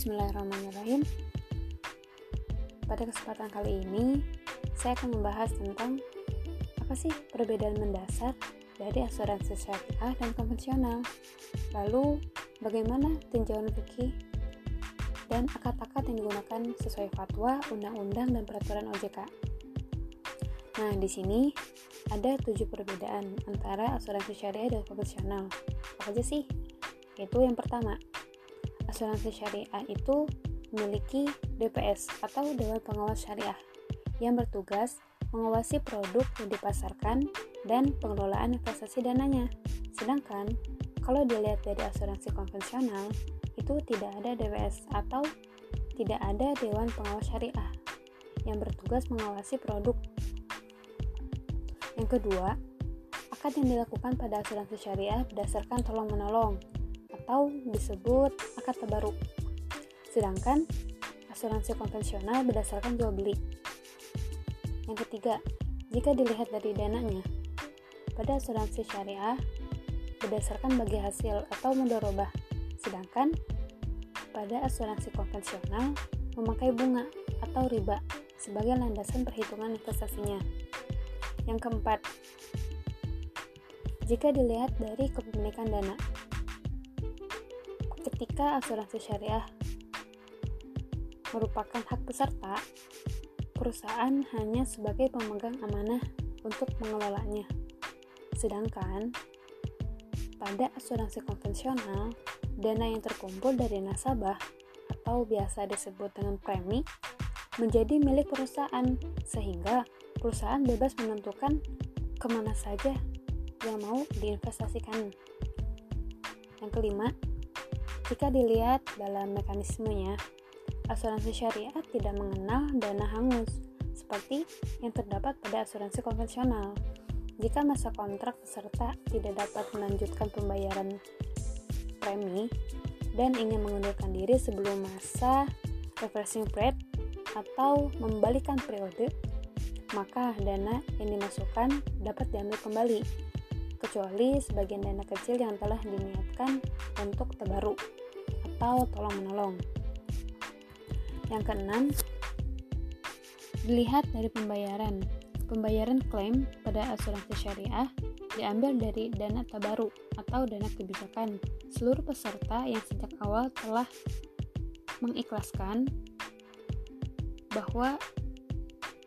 Bismillahirrahmanirrahim. Pada kesempatan kali ini, saya akan membahas tentang apa sih perbedaan mendasar dari asuransi syariah dan konvensional. Lalu, bagaimana tinjauan fikih dan akad-akad yang digunakan sesuai fatwa, undang-undang, dan peraturan OJK. Nah, di sini ada tujuh perbedaan antara asuransi syariah dan konvensional. Apa aja sih? Yaitu yang pertama, asuransi syariah itu memiliki DPS atau Dewan Pengawas Syariah yang bertugas mengawasi produk yang dipasarkan dan pengelolaan investasi dananya. Sedangkan kalau dilihat dari asuransi konvensional, itu tidak ada DPS atau tidak ada Dewan Pengawas Syariah yang bertugas mengawasi produk. Yang kedua, akad yang dilakukan pada asuransi syariah berdasarkan tolong-menolong atau disebut akad terbaru. Sedangkan asuransi konvensional berdasarkan jual beli. Yang ketiga, jika dilihat dari dananya, pada asuransi syariah berdasarkan bagi hasil atau mudorobah, sedangkan pada asuransi konvensional memakai bunga atau riba sebagai landasan perhitungan investasinya. Yang keempat, jika dilihat dari kepemilikan dana, ketika asuransi syariah merupakan hak peserta, perusahaan hanya sebagai pemegang amanah untuk mengelolanya. Sedangkan pada asuransi konvensional, dana yang terkumpul dari nasabah atau biasa disebut dengan premi menjadi milik perusahaan sehingga perusahaan bebas menentukan ke mana saja yang mau diinvestasikan. Yang kelima, jika dilihat dalam mekanismenya, asuransi syariah tidak mengenal dana hangus seperti yang terdapat pada asuransi konvensional. Jika masa kontrak peserta tidak dapat melanjutkan pembayaran premi dan ingin mengundurkan diri sebelum masa reversing period atau membalikan periode, maka dana yang dimasukkan dapat diambil kembali, kecuali sebagian dana kecil yang telah diniatkan untuk terbaru atau tolong menolong. Yang keenam, dilihat dari pembayaran. Pembayaran klaim pada asuransi syariah diambil dari dana tabaru atau dana kebijakan. Seluruh peserta yang sejak awal telah mengikhlaskan bahwa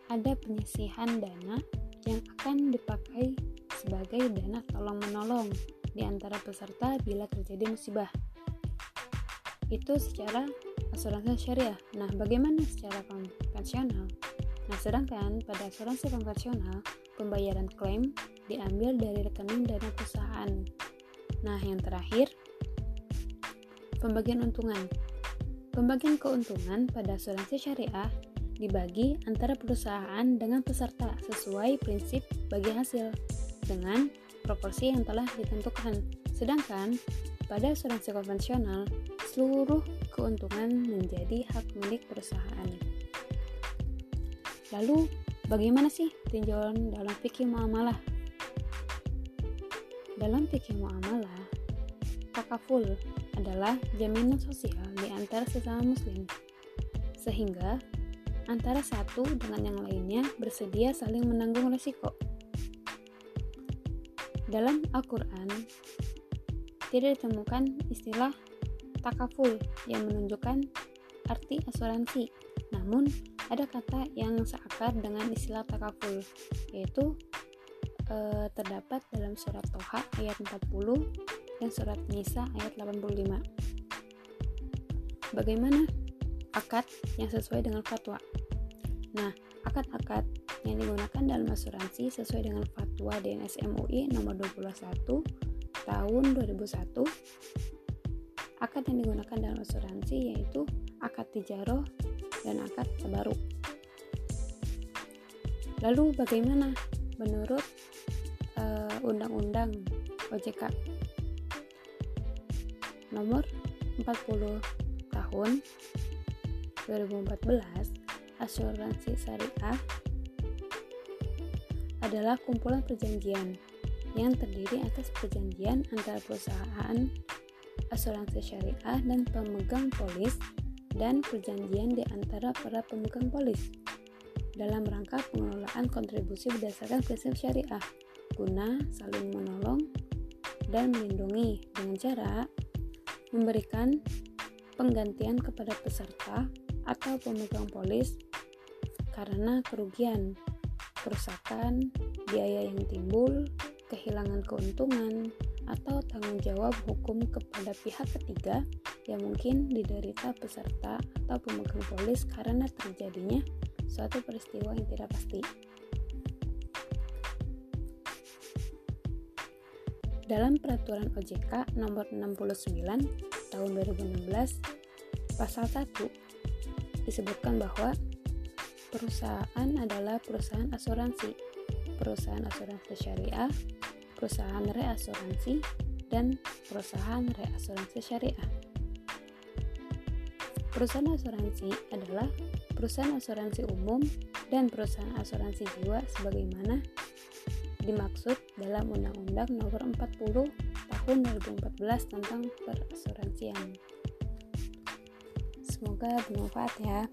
ada penyisihan dana yang akan dipakai sebagai dana tolong-menolong di antara peserta bila terjadi musibah itu secara asuransi syariah. Nah, bagaimana secara konvensional? Nah, sedangkan pada asuransi konvensional, pembayaran klaim diambil dari rekening dana perusahaan. Nah, yang terakhir, pembagian untungan. Pembagian keuntungan pada asuransi syariah dibagi antara perusahaan dengan peserta sesuai prinsip bagi hasil dengan proporsi yang telah ditentukan. Sedangkan pada asuransi konvensional, seluruh keuntungan menjadi hak milik perusahaan. Lalu, bagaimana sih tinjauan dalam fikih muamalah? Dalam fikih muamalah, takaful adalah jaminan sosial di antara sesama muslim. Sehingga antara satu dengan yang lainnya bersedia saling menanggung resiko. Dalam Al-Quran, tidak ditemukan istilah takaful yang menunjukkan arti asuransi. Namun, ada kata yang seakar dengan istilah takaful, yaitu e, terdapat dalam surat Toha ayat 40 dan surat Nisa ayat 85. Bagaimana akad yang sesuai dengan fatwa? Nah, akad-akad yang digunakan dalam asuransi sesuai dengan fatwa DNS MUI nomor 21 tahun 2001 akad yang digunakan dalam asuransi yaitu akad tijaroh dan akad terbaru. Lalu bagaimana menurut uh, Undang-Undang OJK nomor 40 tahun 2014 asuransi syariah adalah kumpulan perjanjian yang terdiri atas perjanjian antara perusahaan asuransi syariah dan pemegang polis dan perjanjian di antara para pemegang polis dalam rangka pengelolaan kontribusi berdasarkan prinsip syariah. Guna saling menolong dan melindungi dengan cara memberikan penggantian kepada peserta atau pemegang polis karena kerugian, kerusakan, biaya yang timbul, kehilangan keuntungan, atau tanggung jawab hukum kepada pihak ketiga yang mungkin diderita peserta atau pemegang polis karena terjadinya suatu peristiwa yang tidak pasti. Dalam peraturan OJK nomor 69 tahun 2016 pasal 1 disebutkan bahwa perusahaan adalah perusahaan asuransi, perusahaan asuransi syariah, perusahaan reasuransi, dan perusahaan reasuransi syariah. Perusahaan asuransi adalah perusahaan asuransi umum dan perusahaan asuransi jiwa sebagaimana dimaksud dalam Undang-Undang Nomor 40 Tahun 2014 tentang perasuransian. Semoga bermanfaat ya.